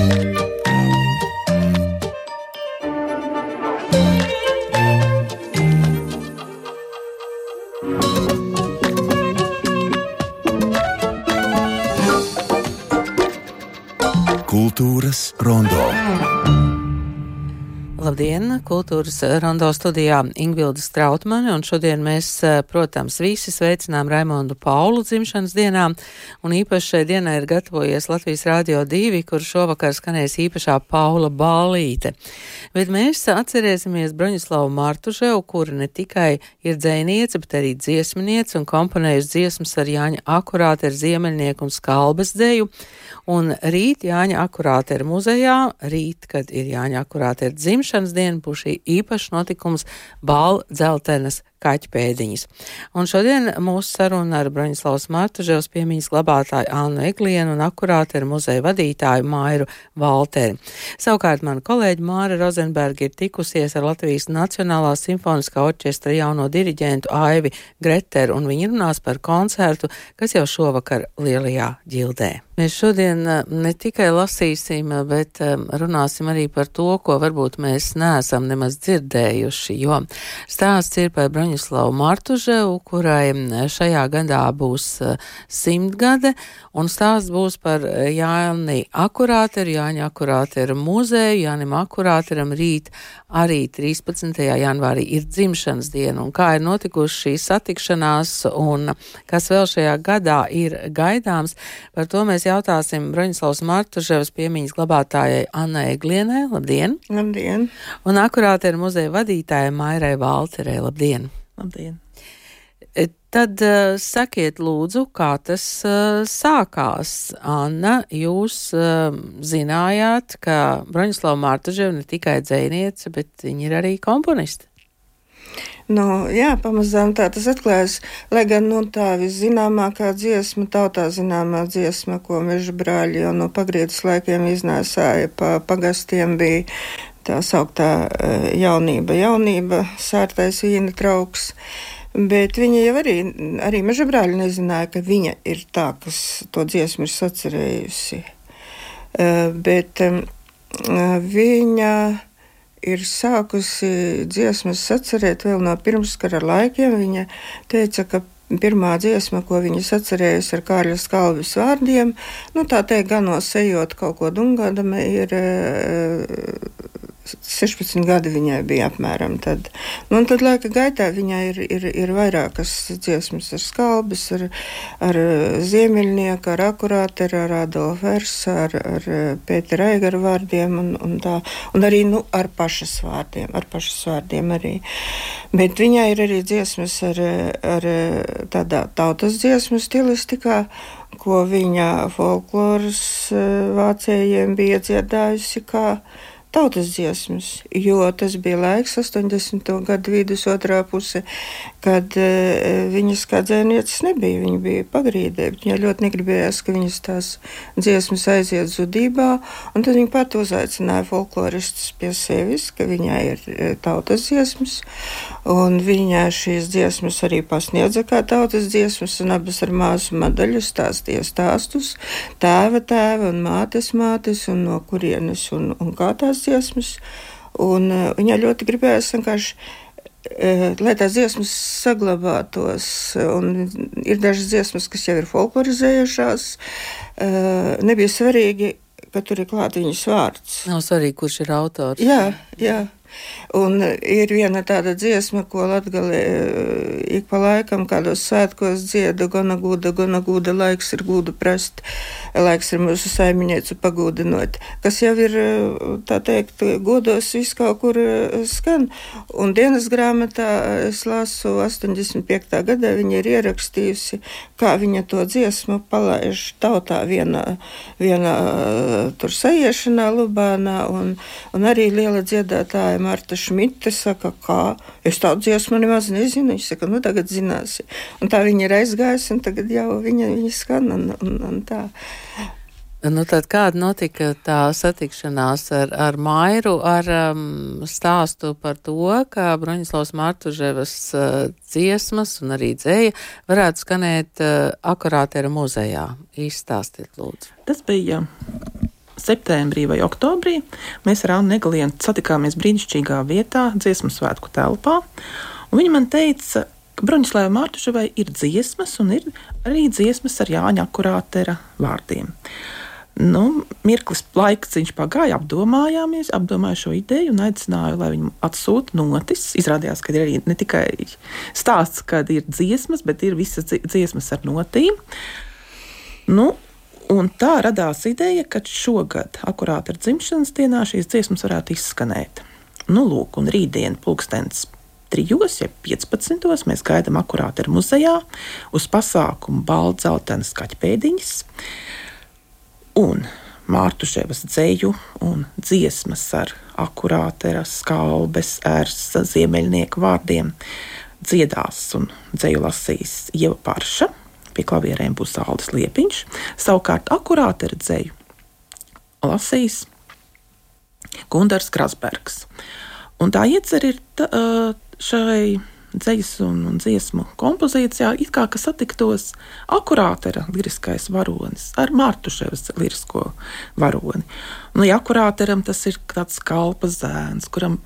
Kultūras Labdien! Kultūras rondo studijā Ingvilda Strautmane, un šodien mēs, eh, protams, visi sveicinām Raimondu Paulu dzimšanas dienā, un īpaši šai dienai ir gatavojies Latvijas Rādio 2, kur šovakar skanēs īpašā Paula Bālīte. Bet mēs atcerēsimies Broņislavu Martuževu, kura ne tikai ir dzēniece, bet arī dziesminiece un komponējusi dziesmas ar Jāņa akurāti ar ziemeļnieku un skalbes dzēju. Un rīt Jāņa akurāte ir muzejā, rīt, kad ir Jāņa akurāte ir dzimšanas diena, būs šī īpašs notikums Bāla dzeltenes kaķpēdiņas. Un šodien mūsu saruna ar Broņislavas Martuževs piemiņas glabātāju Annu Eglienu un akurāti ar muzeja vadītāju Mairu Valteri. Savukārt mana kolēģi Māra Rozenberga ir tikusies ar Latvijas Nacionālā simfoniskā orķestra jauno diriģentu Aivi Greteru, un viņi runās par koncertu, kas jau šovakar Lielajā ģildē. Mēs šodien eh, ne tikai lasīsim, bet eh, runāsim arī par to, ko varbūt mēs neesam nemaz dzirdējuši, jo stāsts ir par Broņislavas Broņislavu Martuževu, kurai šajā gadā būs e, simtgade, un stāsts būs par e, Jāni Akurāteru, Jāņa Akurāteru muzeju, Jānim Akurāteram rīt arī 13. janvārī ir dzimšanas diena, un kā ir notikuši šī satikšanās, un kas vēl šajā gadā ir gaidāms, par to mēs jautāsim Broņislavas Martuževas piemiņas glabātājai Annai Glienai. Labdien! Labdien! Un Akurāteru muzeja vadītājai Mairai Valterei. Labdien! Labdien! E, tad uh, sakiet, lūdzu, kā tas uh, sākās. Anna, jūs uh, zinājāt, ka Broņislava Mārtaževa ne tikai dzēniece, bet viņa ir arī komponiste. Nu, jā, pamazām tā tas atklājas. Lai gan nu, tā viszināmākā dziesma, tautā zināmā dziesma, ko meža brāļi jau no pagriedes laikiem iznēsāja pa pagastiem, bija tā sauktā eh, jaunība, jaunība, sērtais vīna trauks. Bet viņa jau arī, arī meža brāļi nezināja, ka viņa ir tā, kas to dziesmu ir sacerējusi. Eh, bet viņa ir sākusi dziesmas sacerēt vēl no pirmskara laikiem. Viņa teica, ka pirmā dziesma, ko viņas atcerējusi ar Kārļa skalvis vārdiem, nu tā teikt, ganos ejot kaut ko dungadam, ir 16 gadi viņai bija apmēram tad. Nu, tad laika gaitā viņai ir, ir, ir vairākas dziesmas ar skalbis, ar, ar ziemeļnieku, ar akurāteru, ar Adolfu Versu, ar, ar Pētera Aigaru vārdiem un, un tā, un arī nu, ar pašas vārdiem, ar pašas vārdiem arī. Bet viņai ir arī dziesmas ar, ar tādā tautas dziesmu stilistikā, ko viņa folkloras eh, vācējiem bija dziedājusi kā tautas dziesmas, jo tas bija laiks, 80. gadu vidus otrā puse, kad uh, viņas kā dzēnieces nebija. Viņa bija pagrīdē, viņai ļoti negribējās, ka viņas tās dziesmas aiziet zudībā, un tad viņa pat uzaicināja folkloristus pie sevis, ka viņai ir uh, tautas dziesmas, un viņa šīs dziesmas arī pasniedza kā tautas dziesmas, un abas ar māsu madaļu stāstīja stāstus, tēva tēva un mātes mātes, un no kurienes un, un kā tās tās dziesmas. Un, uh, viņa ļoti gribējās vienkārši uh, lai tās dziesmas saglabātos. Un ir dažas dziesmas, kas jau ir folklorizējušās. Uh, nebija svarīgi, ka tur ir klāts viņas vārds. Nav svarīgi, kurš ir autors. Jā, jā. Un ir viena tāda dziesma, ko Latvijā ik pa laikam, kādos svētkos dziedā, gana gūda, gana gūda, laiks ir gūda prast, laiks ir mūsu saimnieku pagūdinot, kas jau ir, tā teikt, godos viss kaut kur skan. Un dienas grāmatā es lasu 85. gadā, viņa ir ierakstījusi, kā viņa to dziesmu palaiž tautā vienā, vienā tur sajiešanā Lubānā, un, un arī liela dziedātāja Marta Šmita saka, kā es tādu dziesmu nemaz nezinu. Viņš saka, nu tagad zināsi. Un tā viņa ir aizgājusi, un tagad jau viņa, viņa skan un, un, un tā. Nu, tad kāda notika tā satikšanās ar, ar Mairu, ar um, stāstu par to, ka Broņislavs Martuževas uh, dziesmas un arī dzēja varētu skanēt uh, akurātera muzejā? Izstāstiet, lūdzu. Tas bija septembrī vai oktobrī mēs ar Annu Negalienu satikāmies brīnišķīgā vietā, dziesmu svētku telpā. Viņa man teica, ka Broņislava Mārtuševai ir dziesmas, un ir arī dziesmas ar Jāņa Akurātera vārdiem. Nu, mirklis laiks viņš pagāja, apdomājāmies, apdomāju šo ideju un aicināju, lai viņi atsūta notis. Izrādījās, ka ir arī ne tikai stāsts, kad ir dziesmas, bet ir visas dziesmas ar notīm. Nu, Un tā radās ideja, ka šogad, akurāt ar dzimšanas dienā, šīs dziesmas varētu izskanēt. Nu, lūk, un rītdien, pulkstenis trijos, ja 15. mēs gaidām akurāt ar muzejā uz pasākumu balda zeltainas kaķpēdiņas un Mārtuševas dzēju un dziesmas ar akurātera, skalbes, ērsa, ziemeļnieku vārdiem dziedās un dzēju lasīs Ieva Parša pie klavierēm būs Aldis Liepiņš. Savukārt akurāti ar dzēju lasīs Gundars Krasbergs. Un tā iecer ir tā, šai dzīslas un, un dziesmu kompozīcijā, it kā satiktos akurātera liriskais varonis ar Mārtuševas lirisko varoni. Nu, ja akurāteram tas ir tāds kalpa zēns, kuram,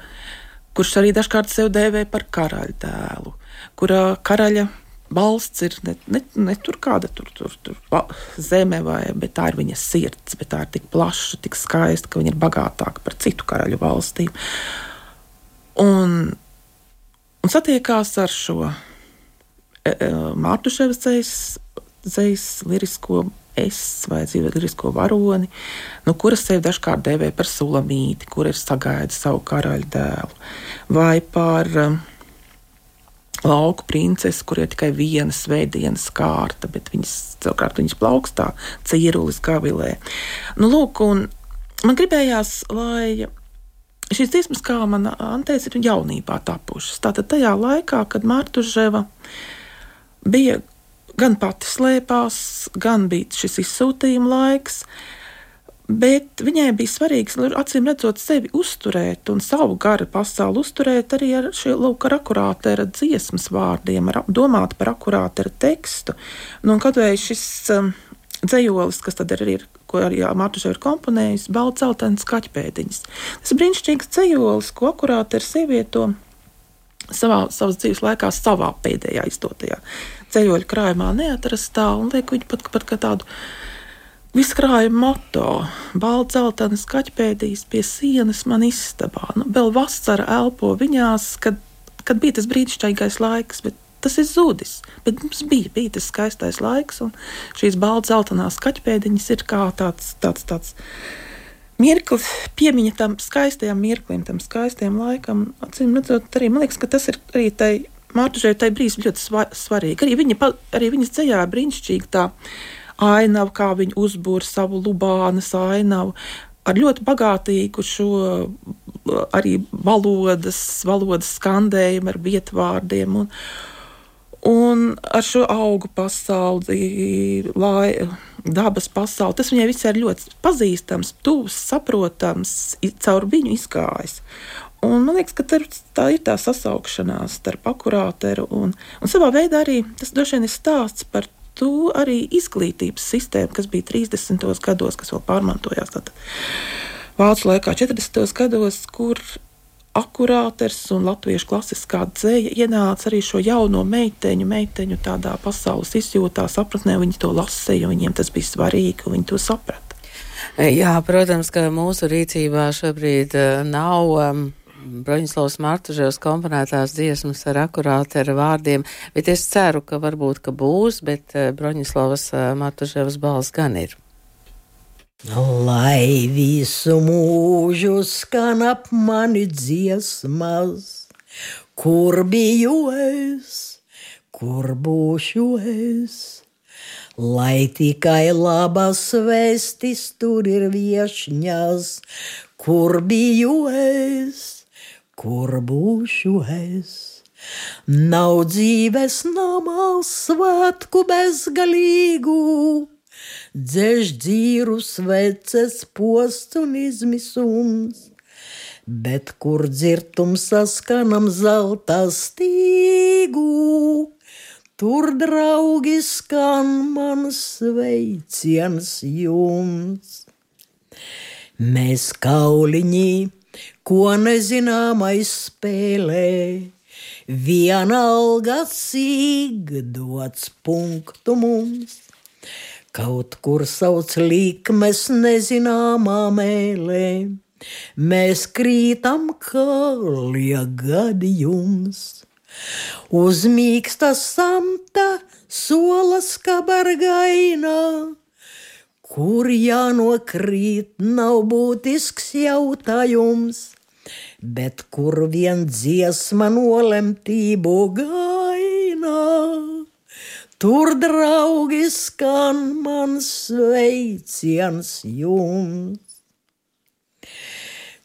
kurš arī dažkārt sev dēvē par karaļa dēlu, kura karaļa valsts ir ne, ne, ne tur kāda tur, tur, tur zeme, vai, bet tā ir viņa sirds, bet tā ir tik plaša, tik skaista, ka viņa ir bagātāka par citu karaļu valstīm. Un, un satiekās ar šo e, e, Mārtuševas zemes lirisko es vai dzīves lirisko varoni, nu, kuras sevi dažkārt dēvē par sulamīti, kur ir sagaidījis savu karaļa dēlu, vai par uh, lauku princesi, kur ir tikai viena svētdienas kārta, bet viņas savukārt viņas plaukstā, cīrulis gavilē. Nu, lūk, un man gribējās, lai šīs dziesmas, kā man antēs, ir jaunībā tapušas. Tātad tajā laikā, kad Mārtuževa bija gan pati slēpās, gan bija šis izsūtījuma laiks, Bet viņai bija svarīgi, acīm redzot, sevi uzturēt un savu garu pasauli uzturēt arī ar šo lūk, ar akurātera dziesmas vārdiem, ar, domāt par akurātera tekstu. Nu, kad vai šis um, dzējolis, kas tad arī ir, ko arī Mārtuša ir komponējis, balts celtens kaķpēdiņas. Tas ir brīnišķīgs dzējolis, ko akurātera sievieto savā, savas dzīves laikā savā pēdējā izdotajā ceļoļu krājumā neatrastā un liek viņu pat, pat kā tādu Viskrāja moto, balts zeltains kaķpēdīs pie sienas man istabā. Nu, vēl vasara elpo viņās, kad, kad bija tas brīnišķīgais laiks, bet tas ir zudis. Bet mums bija, bija tas skaistais laiks, un šīs balts zeltainās kaķpēdiņas ir kā tāds, tāds, tāds mirklis, piemiņa tam skaistajam mirklim, tam skaistajam laikam. Acīm redzot, arī man liekas, ka tas ir arī tai Mārtužai tai brīdis ļoti svarīgi. Arī, viņa, arī viņas ceļā brīnišķīgi tā ainavu, kā viņi uzbūr savu Lubānas ainavu. Ar ļoti bagātīgu šo arī valodas, valodas skandējumu, ar vietvārdiem. Un, Un ar šo augu pasauli, lai, dabas pasauli, tas viņai viss ir ļoti pazīstams, tuvs, saprotams, caur viņu izgājis. Un man liekas, ka tā, tā ir tā sasaukšanās starp akurāteru un, un savā veidā arī tas droši vien ir stāsts par to arī izglītības sistēma, kas bija 30. gados, kas vēl pārmantojās tad Vācu laikā, 40. gados, kur akurāters un latviešu klasiskā dzēja ienāca arī šo jauno meiteņu, meiteņu tādā pasaules izjūtā, sapratnē, viņi to lasīja, viņiem tas bija svarīgi, viņi to saprata. Jā, protams, ka mūsu rīcībā šobrīd uh, nav. Um, Broņislavas Martuževs komponētās dziesmas ar akurāti ar vārdiem, bet es ceru, ka varbūt, ka būs, bet eh, Broņislavas Martuževs balss gan ir. Lai visu mūžu skan ap mani dziesmas, kur biju es, kur būšu es. Lai tikai labas vēstis tur ir viešņas, kur biju es, kur būšu es. Nav dzīves namā svētku bezgalīgu, dzēž dzīru sveces posts un izmisums, bet kur dzirtums saskanam zelta stīgu, tur draugi skan man sveiciens jums. Mēs kauliņī, ko nezināmais spēlē, vienalga cīg dots punktu mums. Kaut kur sauc likmes nezināmā mēlē, mēs krītam kā liegadījums. Uz mīksta samta solas kabargaina, kur jānokrīt nav būtisks jautājums, bet kur vien dziesma nolemtību gaina. Tur, draugi, skan mans sveiciens jums.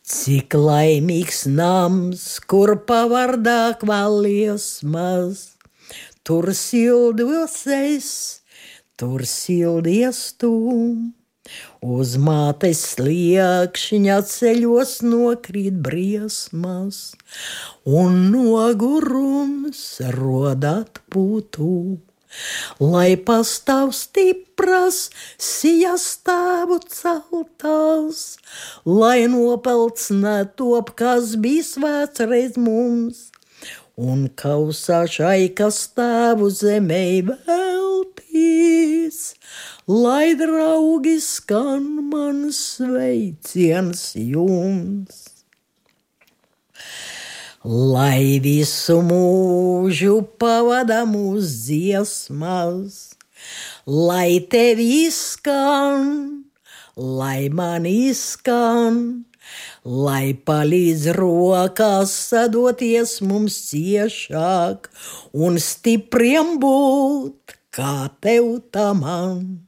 Cik laimīgs nams, kur pavardā kvaliesmas, tur sildos es, tur sildies tu. Uz mātes sliekšņa ceļos nokrīt briesmas, un nogurums rodat putu. Lai pastāv stipras, sijas stāvu celtās, lai nopelts netop, kas bija svēts reiz mums, un kausā šai, kas stāvu zemē veltīs, lai draugi skan man sveiciens jums lai visu mūžu pavada mūsu dziesmas, lai tev izskan, lai man izskan, lai palīdz rokās sadoties mums ciešāk un stipriem būt, kā tev tā man,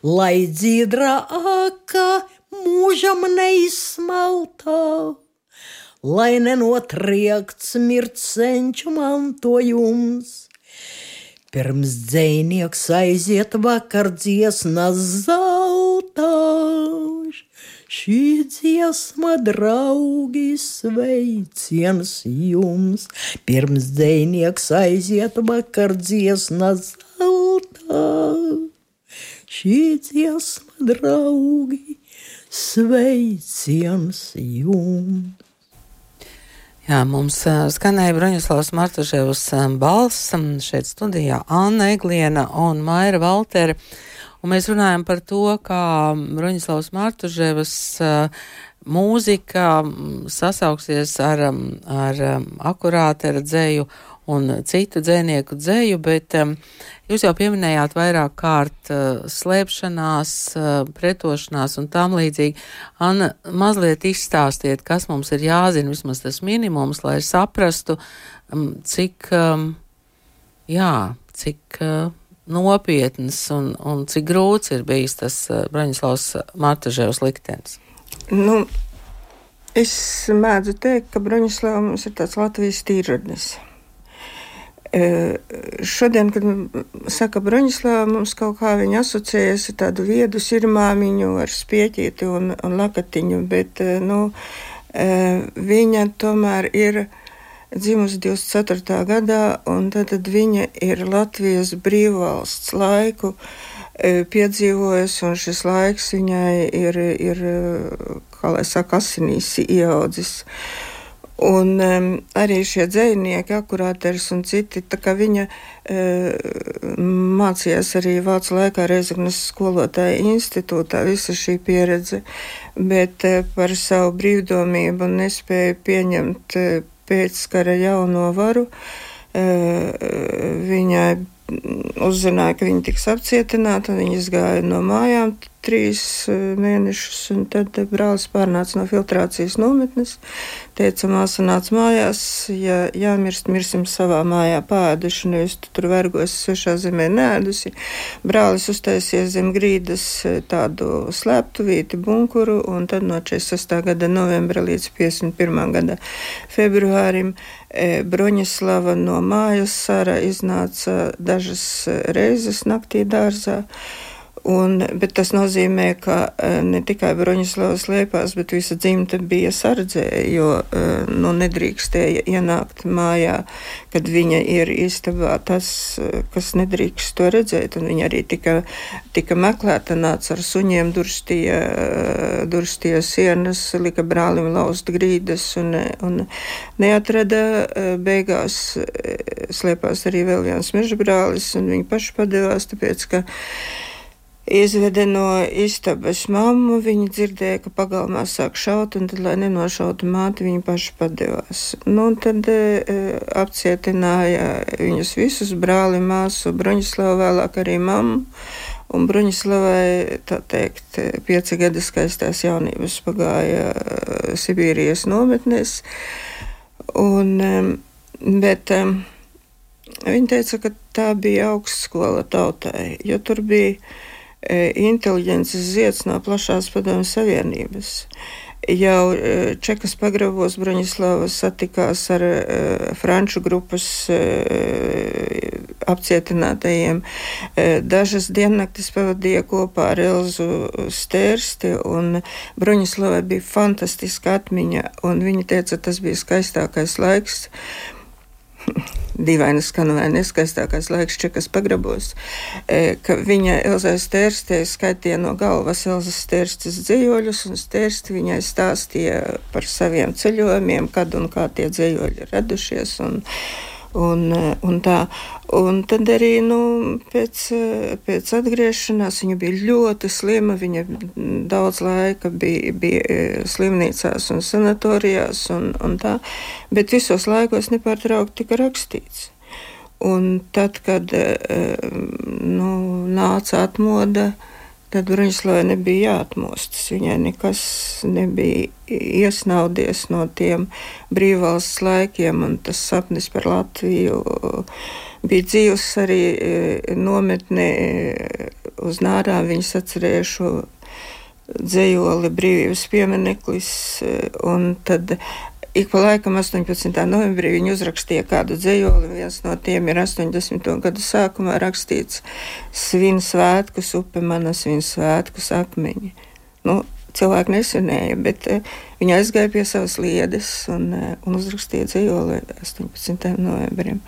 lai dzīdra aka mūžam neizsmaltāk lai nenotriekts mircenču mantojums. Pirms dzēnieks aiziet vakar dziesmas zeltāš, šī dziesma draugi sveiciens jums. Pirms dzēnieks aiziet vakar dziesmas zeltāš, šī dziesma draugi sveiciens jums. Jā, mums skanēja Broņislavs Martuševs balss šeit studijā Anna Egliena un Maira Valtere. Un mēs runājam par to, kā Broņislavs Martuševs mūzika sasauksies ar, ar akurātera dzēju un citu dzēnieku dzēju, bet jūs jau pieminējāt vairāk kārt uh, slēpšanās, uh, pretošanās un tam līdzīgi. Anna, mazliet izstāstiet, kas mums ir jāzina, vismaz tas minimums, lai saprastu, um, cik, um, jā, cik uh, nopietns un, un cik grūts ir bijis tas uh, Braņislavs Martaževs liktenis. Nu, es mēdzu teikt, ka Braņislavs mums ir tāds Latvijas tīradnis. Šodien, kad saka Broņislava, mums kaut kā viņa asociējas ar tādu viedu sirmāmiņu ar spieķīti un, un lakatiņu, bet nu, viņa tomēr ir dzimusi 24. gadā, un tad, tad viņa ir Latvijas brīvvalsts laiku piedzīvojusi, un šis laiks viņai ir, ir kā lai saka, asinīs ieaudzis. Un um, arī šie dzinieki, akurāters un citi, tā kā viņa uh, mācījās arī Vācu laikā Reizeknas skolotāja institūtā, visa šī pieredze, bet uh, par savu brīvdomību nespēja pieņemt uh, pēckara jauno varu. Uh, viņai uzzināja, ka viņa tiks apcietināta, un viņa izgāja no mājām trīs mēnešus, un tad brālis pārnāca no filtrācijas nometnes teica, māsa nāc mājās, ja jāmirst, mirsim savā mājā pāduši, nevis tu tur vergos svešā zemē nēdusi. Brālis uztaisies zem grīdas e, tādu slēptuvīti, bunkuru, un tad no 46. gada novembra līdz 51. gada februārim e, Broņislava no mājas Sara iznāca dažas reizes naktī dārzā. Un, bet tas nozīmē, ka eh, ne tikai Broņislavas liepās, bet visa dzimta bija sardzē, jo eh, nu, nedrīkstēja ienākt mājā, kad viņa ir istabā. Tas, eh, kas nedrīkst to redzēt, un viņa arī tika, tika meklēta, nāca ar suņiem, durstīja, durstīja sienas, lika brālim laust grīdas un, un neatrada. Beigās slēpās arī vēl viens meža brālis, un viņi paši padevās, tāpēc, ka izveda no istabas mammu. Viņa dzirdēja, ka pagalmā sāk šaut, un tad, lai nenošautu māti, viņa paša padevās. Nu, tad e, apcietināja viņus visus, brāli, māsu, Broņislavu, vēlāk arī mammu. Un Bruņislavai, tā teikt, pieci gadi skaistās jaunības pagāja e, Sibīrijas nometnēs. Un, e, bet viņa teica, ka tā bija augstskola tautai, jo tur bija E, inteliģences zieds no plašās padomju savienības. Jau e, Čekas pagrabos Broņislavas satikās ar uh, franču grupas apcietinātajiem. Dažas diennaktis pavadīja kopā ar Elzu Stērsti, un Broņislavai bija fantastiska atmiņa, un viņa teica, tas bija skaistākais laiks. dīvaini skan vai neskaistākais laiks čekas pagrabos, e, ka viņa Elzai Stērstē skaitīja no galvas Elzas Stērstes dzējoļus, un Stērsti viņai stāstīja par saviem ceļojumiem, kad un kā tie dzējoļi radušies. Un, Un, un tā. un tad arī nu, pēc, pēc atgriešanās viņa bija ļoti slima. Viņa daudz laika bija, bija e, slimnīcās un sanatorijās, un, un tā, bet visos laikos nepārtraukti tika rakstīts. Un tad, kad nu, nāca atmoda, Tad Bruņislavai nebija jāatmostas. Viņai nekas nebija iesnaudies no tiem brīvvalsts laikiem, un tas sapnis par Latviju bija dzīvs arī e, nometnē uz nārām. Viņas atcerēja šo dzējoli brīvības piemineklis, e, un tad Ik pa laikam, 18. novembrī, viņi uzrakstīja kādu dzējoli. Viens no tiem ir 80. gadu sākumā rakstīts: Svin svētkus, upe mana svin svētkus akmeņi. Nu, cilvēki nesenēja, bet uh, viņi aizgāja pie savas liedes un, uh, un uzrakstīja dzējoli 18. novembrim.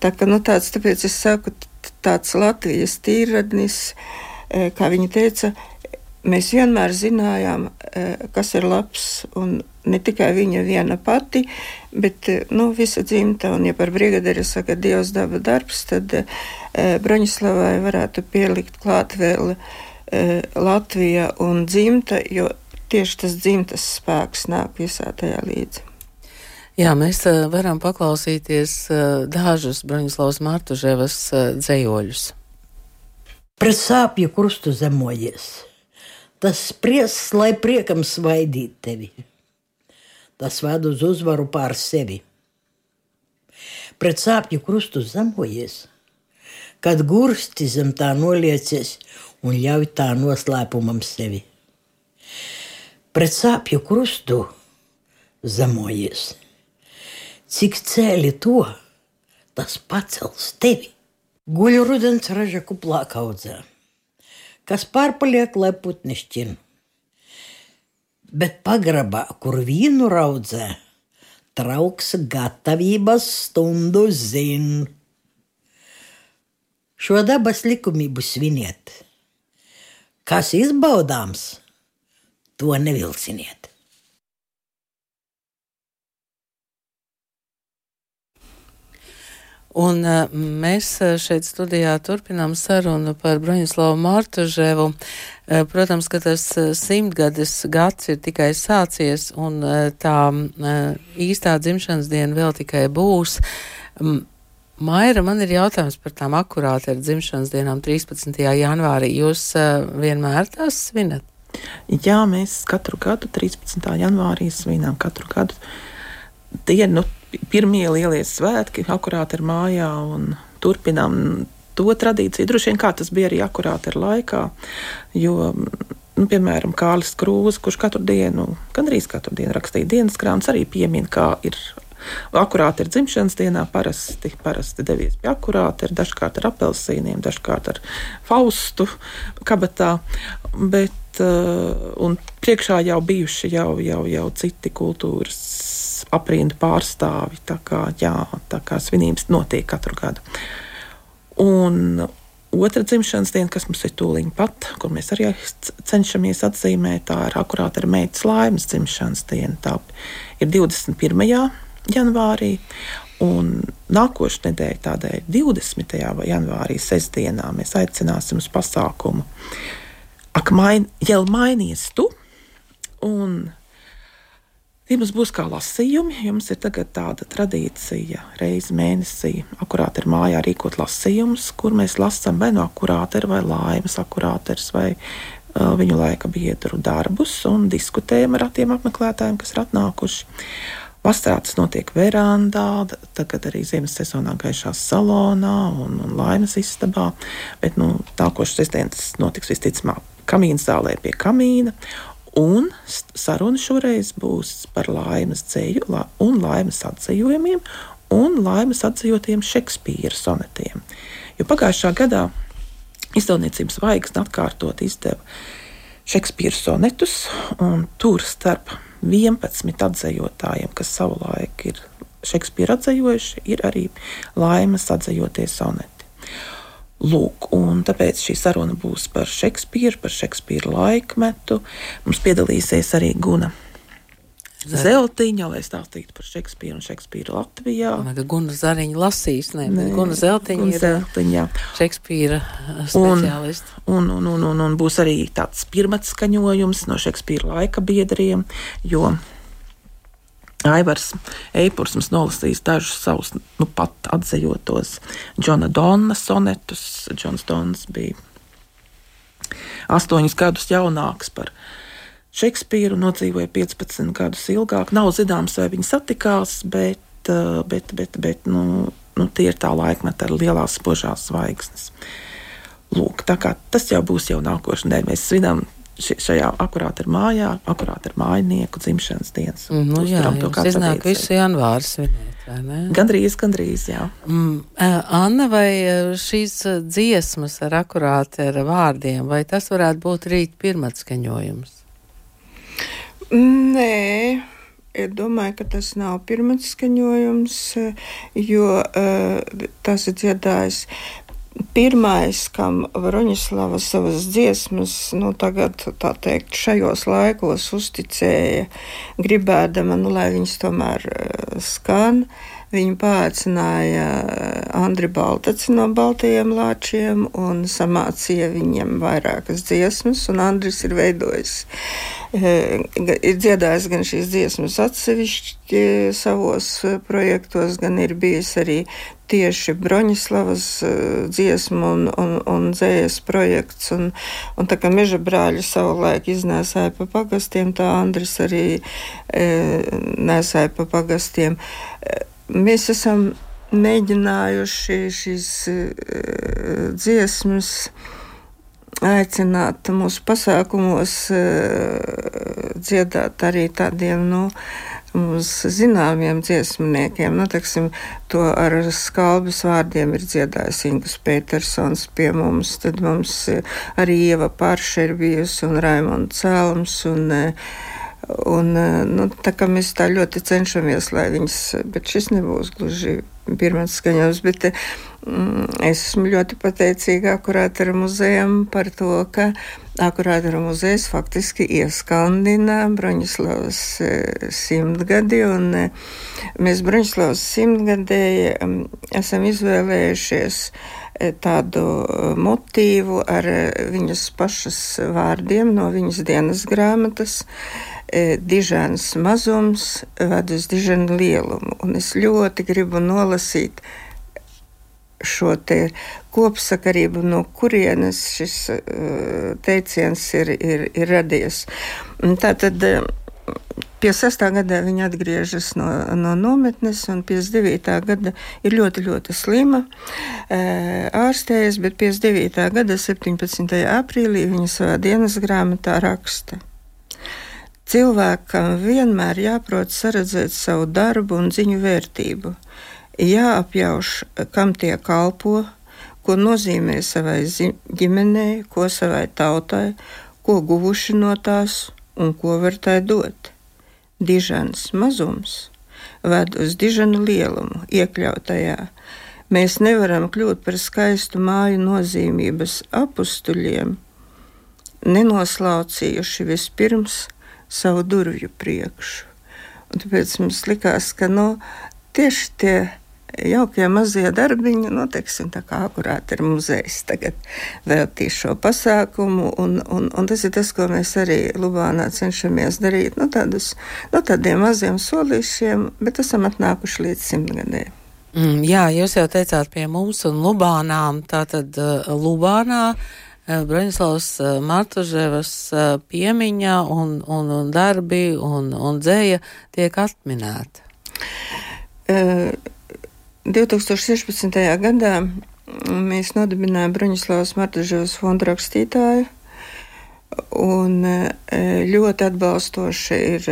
Tā kā nu, tāds, tāpēc es saku, tāds Latvijas tīradnis, uh, kā viņi teica, mēs vienmēr zinājām, kas ir labs un ne tikai viņa viena pati, bet eh, nu, visa dzimta. Un, ja par brigadieru saka Dievs daba darbs, tad e, Broņislavai varētu pielikt klāt vēl e, Latvija un dzimta, jo tieši tas dzimtas spēks nāk visā tajā līdzi. Jā, mēs uh, varam paklausīties uh, dažus Broņislavas Martuževas uh, dzējoļus. Pret sāpju krustu zemojies, tas spriesas, lai priekam svaidīt tevi tas ved uz uzvaru pār sevi. Pret sāpju krustu zemojies, kad gursti zem tā noliecies un ļauj tā noslēpumam sevi. Pret sāpju krustu zemojies, cik cēli to, tas pacels tevi. Guļu rudens raža kuplā kaudzē, kas pārpaliek, lai putni šķina bet pagrabā, kur vīnu raudzē, trauks gatavības stundu zin. Šo dabas likumību sviniet. Kas izbaudāms, to nevilsiniet. Un uh, mēs šeit studijā turpinām sarunu par Broņislavu Mārtuževu. Uh, protams, ka tas simtgades gads ir tikai sācies, un tā īstā dzimšanas diena vēl tikai būs. Maira, man ir jautājums par tām akurāti ar dzimšanas dienām 13. janvārī. Jūs vienmēr tās svinat? Jā, mēs katru gadu 13. janvārī svinām katru gadu dienu. Pirmie lielie svētki akurāti ir mājā un turpinām to tradīciju. Droši vien kā tas bija arī akurāti ir laikā, jo, nu, piemēram, Kārlis Krūze, kurš katru dienu, gandrīz katru dienu rakstīja dienas grāmatas, arī piemin, kā ir Akurāti ir dzimšanas dienā, parasti, parasti devies pie akurāta, ir dažkārt ar apelsīniem, dažkārt ar faustu kabatā, bet uh, un priekšā jau bijuši jau, jau, jau citi kultūras aprindu pārstāvi, tā kā, jā, tā kā svinības notiek katru gadu. Un otra dzimšanas diena, kas mums ir tūlīt pat, kur mēs arī cenšamies atzīmēt, tā ir akurāta ar meitas laimes dzimšanas diena. Tā ir 21. janvārī. Un nākošais nedēļa, tādēļ 20. janvārī, sestdienā, mēs aicināsim uz pasākumu Ak, main, jau mainies tu! Un Mums būs kā lasījumi. Jums ir tāda tradīcija reizi mēnesī, akurāt ir mājā rīkot lasījumus, kur mēs lasām vai no akurātera vai laimes akurāters vai uh, viņu laika biedru darbus un diskutējam ar tiem apmeklētājiem, kas ir atnākuši. Vasarā tas notiek verandā, tagad arī ziemas sezonā gaišā salonā un, un laimes istabā, bet nu, nākošais sestdienas notiks visticamāk kamīna zālē pie kamīna. Un saruna šoreiz būs par laimes ceļu la, un laimes atzījumiem un laimes atzījotiem Šekspīra sonetiem. Jo pagājušā gadā izdevniecības zvaigznes atkārtot izdeva Šekspīra sonetus, un tur starp 11 atzējotājiem, kas savulaik ir Šekspīra atzējojuši, ir arī laimes atzējotie soneti. Lūk, un tāpēc šī saruna būs par Šekspīru, par Šekspīra laikmetu. Mums piedalīsies arī Guna Zeltiņa, lai stāstītu par Šekspīru un Šekspīru Latvijā. Nē, Guna Zariņa lasīs, ne, Nē, Guna Zeltiņa Guna Zeltiņa. ir Šekspīra speciālists. Un, un, un, un, un būs arī tāds pirmats skaņojums no Šekspīra laika biedriem, jo Aivars Eipurs mums nolasīs dažus savus nu, pat atzījotos Džona Donna sonetus. Džons Dons bija astoņus gadus jaunāks par Šekspīru, nodzīvoja 15 gadus ilgāk. Nav zināms, vai viņi satikās, bet, eh, bet, bet, bet nu, nu, tie ir tā laikmeta ar lielās spožās zvaigznes. Lūk, tā kā tas jau būs jau nākošais nedēļa. Mēs svinam šajā akurāt ir mājā, akurāt ir mājinieku dzimšanas dienas. Mm, nu, jā, to kā iznāk visu janvāru svinēt, vai ne? Gandrīz, gandrīz, jā. Mm, Anna, vai šīs dziesmas ar akurāt ar vārdiem, vai tas varētu būt rīt pirmatskaņojums? Nē. Es domāju, ka tas nav pirmais skaņojums, jo uh, tas ir dziedājis Pirmais, kam Broņislava savas dziesmas, nu, tagad, tā teikt, šajos laikos uzticēja, gribēdama, nu, lai viņas tomēr eh, skan, Viņu pāicināja Andri Baltaci no Baltajiem Lāčiem un samācīja viņam vairākas dziesmas, un Andris ir veidojis, eh, ir dziedājis gan šīs dziesmas atsevišķi savos projektos, gan ir bijis arī tieši Broņislavas eh, dziesmu un, un, un dzējas projekts. Un, un tā kā meža brāļi savulaik iznēsāja pa pagastiem, tā Andris arī e, nesāja pa pagastiem. Mēs esam mēģinājuši šīs uh, dziesmas aicināt mūsu pasākumos uh, dziedāt arī tādiem, nu, mums zināmiem dziesmniekiem. Nu, teksim, to ar skalbas vārdiem ir dziedājis Ingus Petersons pie mums, tad mums arī Ieva Parša ir bijusi un Raimonds Cēlums un uh, Un, eh, nu, tā kā mēs tā ļoti cenšamies, lai viņas, bet šis nebūs gluži pirmais skaņojums, bet mm, es esmu ļoti pateicīga akurātara muzejam par to, ka akurātara muzejs faktiski ieskandina Broņislavas eh, simtgadi, un mēs Broņislavas simtgadēji mm, esam izvēlējušies tādu motīvu ar viņas pašas vārdiem no viņas dienas grāmatas. E, dižāns mazums ved uz dižānu lielumu. Un es ļoti gribu nolasīt šo kopsakarību, no kurienes šis e, teiciens ir, ir, ir radies. Tātad e, pie 6. gadā viņa atgriežas no, no nometnes, un 59. gada ir ļoti, ļoti slima, ārstējas, bet 59. gada 17. aprīlī viņa savā dienas grāmatā raksta cilvēkam vienmēr jāprot saredzēt savu darbu un ziņu vērtību. Jāapjauš, kam tie kalpo, ko nozīmē savai ģimenei, ko savai tautai, ko guvuši no tās un ko var tai dot. Dižans mazums ved uz dižanu lielumu, iekļautajā. Mēs nevaram kļūt par skaistu māju nozīmības apstuļiem, nenoslaucījuši vispirms savu durvju priekšu. Un tāpēc mums likās, ka nu, tieši tie jaukie mazie darbiņi, nu, teiksim, tā kā akurāti ir muzejs tagad veltīs šo pasākumu, un, un, un tas ir tas, ko mēs arī Lubānā cenšamies darīt, nu, tādus, nu, tādiem maziem solīšiem, bet esam atnākuši līdz simtgadē. Mm, jā, jūs jau teicāt pie mums un Lubānām, tātad uh, Lubānā. Uh, Broņislavs uh, Martuževas uh, piemiņa un, un, un darbi un, un dzēja tiek atminēta. Uh, 2016. gadā mēs nodibinājām Bruņislavas Martaževas fondu rakstītāju. Un ļoti atbalstoši ir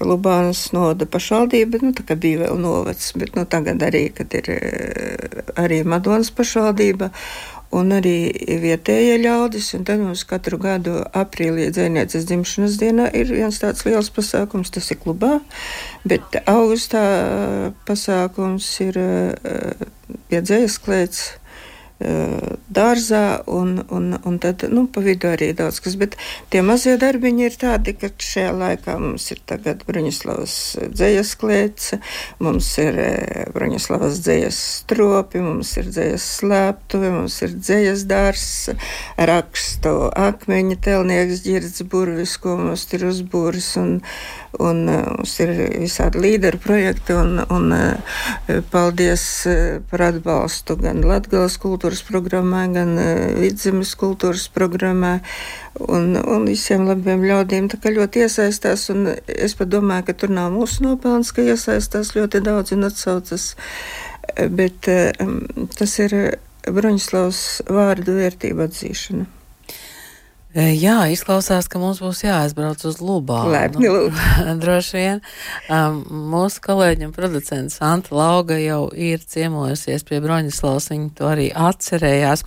Lubānas noda pašvaldība, nu, tā kā bija vēl novads, bet nu, tagad arī, kad ir arī Madonas pašvaldība un arī vietējie ļaudis. Tad mums katru gadu aprīlī dzēnieces dzimšanas dienā ir viens tāds liels pasākums, tas ir klubā, bet augustā pasākums ir pie dzējas klēts dārzā, un, un, un tad nu, pa vidu arī daudz kas. Bet tie mazie darbiņi ir tādi, ka šajā laikā mums ir tagad Bruņislavas dzējas klēts, mums ir Bruņislavas dzējas stropi, mums ir dzējas slēptuve, mums ir dzējas dārs, rakstu akmeņa telnieks ģirds burvis, ko mums ir uzbūris, un, un mums ir visādi līderu projekti, un, un paldies par atbalstu gan Latgales kultūras programmā, gan vidzemes kultūras programmā un, un visiem labiem ļaudīm. Tā kā ļoti iesaistās, un es pat domāju, ka tur nav mūsu nopelns, ka iesaistās ļoti daudz un atsaucas, bet um, tas ir Broņislavas vārdu vērtību atzīšana. Jā, izklausās, ka mums būs jāaizbrauc uz Lubānu. Laipni lūdzu. Droši vien. Um, mūsu kolēģi un producents Anta Lauga jau ir ciemojusies pie Broņislavas, viņa to arī atcerējās.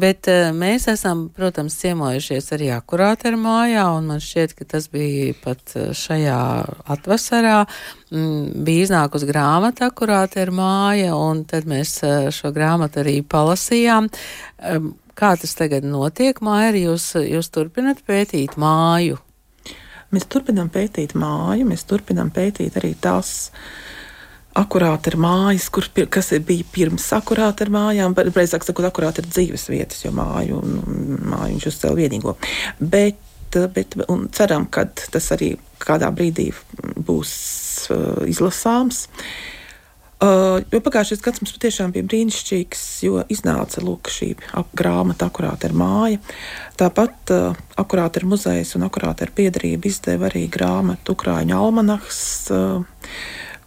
Bet uh, mēs esam, protams, ciemojušies arī akurāteru mājā, un man šķiet, ka tas bija pat šajā atvasarā. Mm, bija iznākusi grāmata akurāteru māja, un tad mēs šo grāmatu arī palasījām. Um, Kā tas tagad notiek, Maija? Jūs, jūs turpināt pētīt māju? Mēs turpinām pētīt māju, mēs turpinām pētīt arī tās akurāti ir mājas, kur, kas bija pirms akurāti ir mājām, precīzāk sakot, akurāti ir dzīves vietas, jo māju, māju viņš uzcēla vienīgo. Bet, bet ceram, ka tas arī kādā brīdī būs uh, izlasāms. Uh, Uh, jo pagājušais gads mums patiešām bija brīnišķīgs, jo iznāca lūk, šī grāmata, akurāta ir māja. Tāpat uh, akurāta ir muzejs un akurāta ir piedarība izdeva arī grāmatu Ukrāņu almanahs, uh,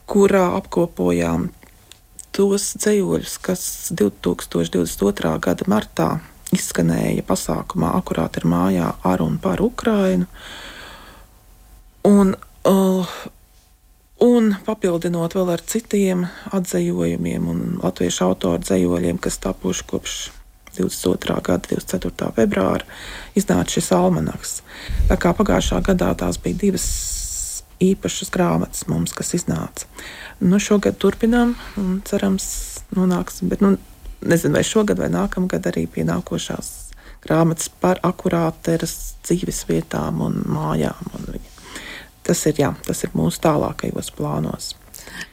kurā apkopojām tos dzējoļus, kas 2022. gada martā izskanēja pasākumā Akurāta ir mājā ar un par Ukrainu. Un, uh, Un papildinot vēl ar citiem atzējojumiem un latviešu autoru dzējoļiem, kas tapuši kopš 22. gada 24. februāra, iznāca šis almanaks. Tā kā pagājušā gadā tās bija divas īpašas grāmatas mums, kas iznāca. Nu, šogad turpinām un cerams, nonāksim, bet nu, nezinu, vai šogad vai nākamgad arī pie nākošās grāmatas par akurāteras dzīves vietām un mājām. Un viņa tas ir, jā, tas ir mūsu tālākajos plānos.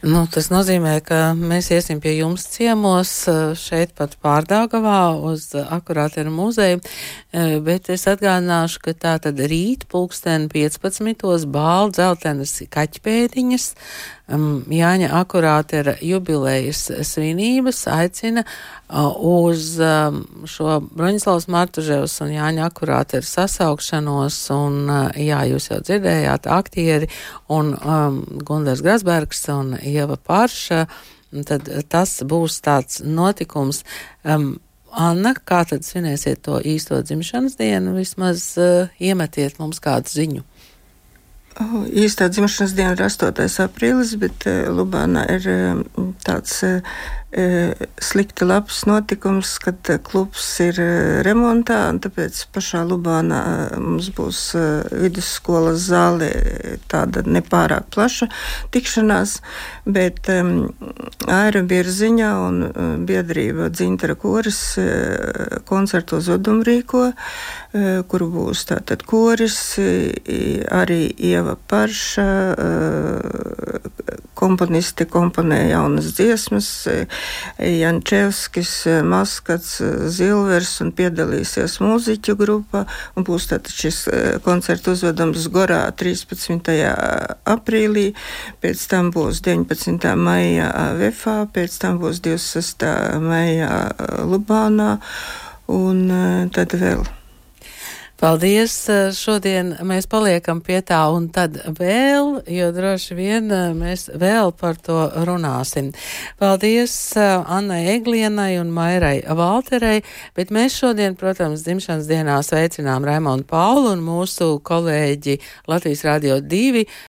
Nu, tas nozīmē, ka mēs iesim pie jums ciemos šeit pat pārdāgavā uz akurātieru muzeju, bet es atgādināšu, ka tā tad rīt pulksten 15. bāla dzeltenas kaķpēdiņas um, Jāņa akurātera jubilejas svinības aicina uh, uz um, šo Broņislavas Martuževs un Jāņa akurātera sasaukšanos, un, uh, jā, jūs jau dzirdējāt, aktieri un um, Gundars Grasbergs un Ieva Parša, tad tas būs tāds notikums. Um, Anna, kā tad svinēsiet to īsto dzimšanas dienu? Vismaz uh, iemetiet mums kādu ziņu. Īstā dzimšanas diena ir 8. aprīlis, bet Lubānā ir tāds slikti labs notikums, kad klubs ir remontā, un tāpēc pašā Lubānā mums būs vidusskolas zāle tāda nepārāk plaša tikšanās, bet um, Aira Birziņa un biedrība Dzintara koris koncertu uzvedumu rīko, kur būs tātad koris, arī Ieva Parša, komponisti komponē jaunas dziesmas, Jančevskis, Maskats, Zilvers un piedalīsies mūziķu grupā. Un būs tātad šis koncertu uzvedums Gorā 13. aprīlī, pēc tam būs 19. maijā Vefā, pēc tam būs 26. maijā Lubānā un tad vēl. Paldies! Šodien mēs paliekam pie tā, un tad vēl, jo droši vien mēs vēl par to runāsim. Paldies Annai Eglienai un Mairai Valterei, bet mēs šodien, protams, dzimšanas dienā sveicinām Raimondu Paulu un mūsu kolēģi Latvijas Rādio 2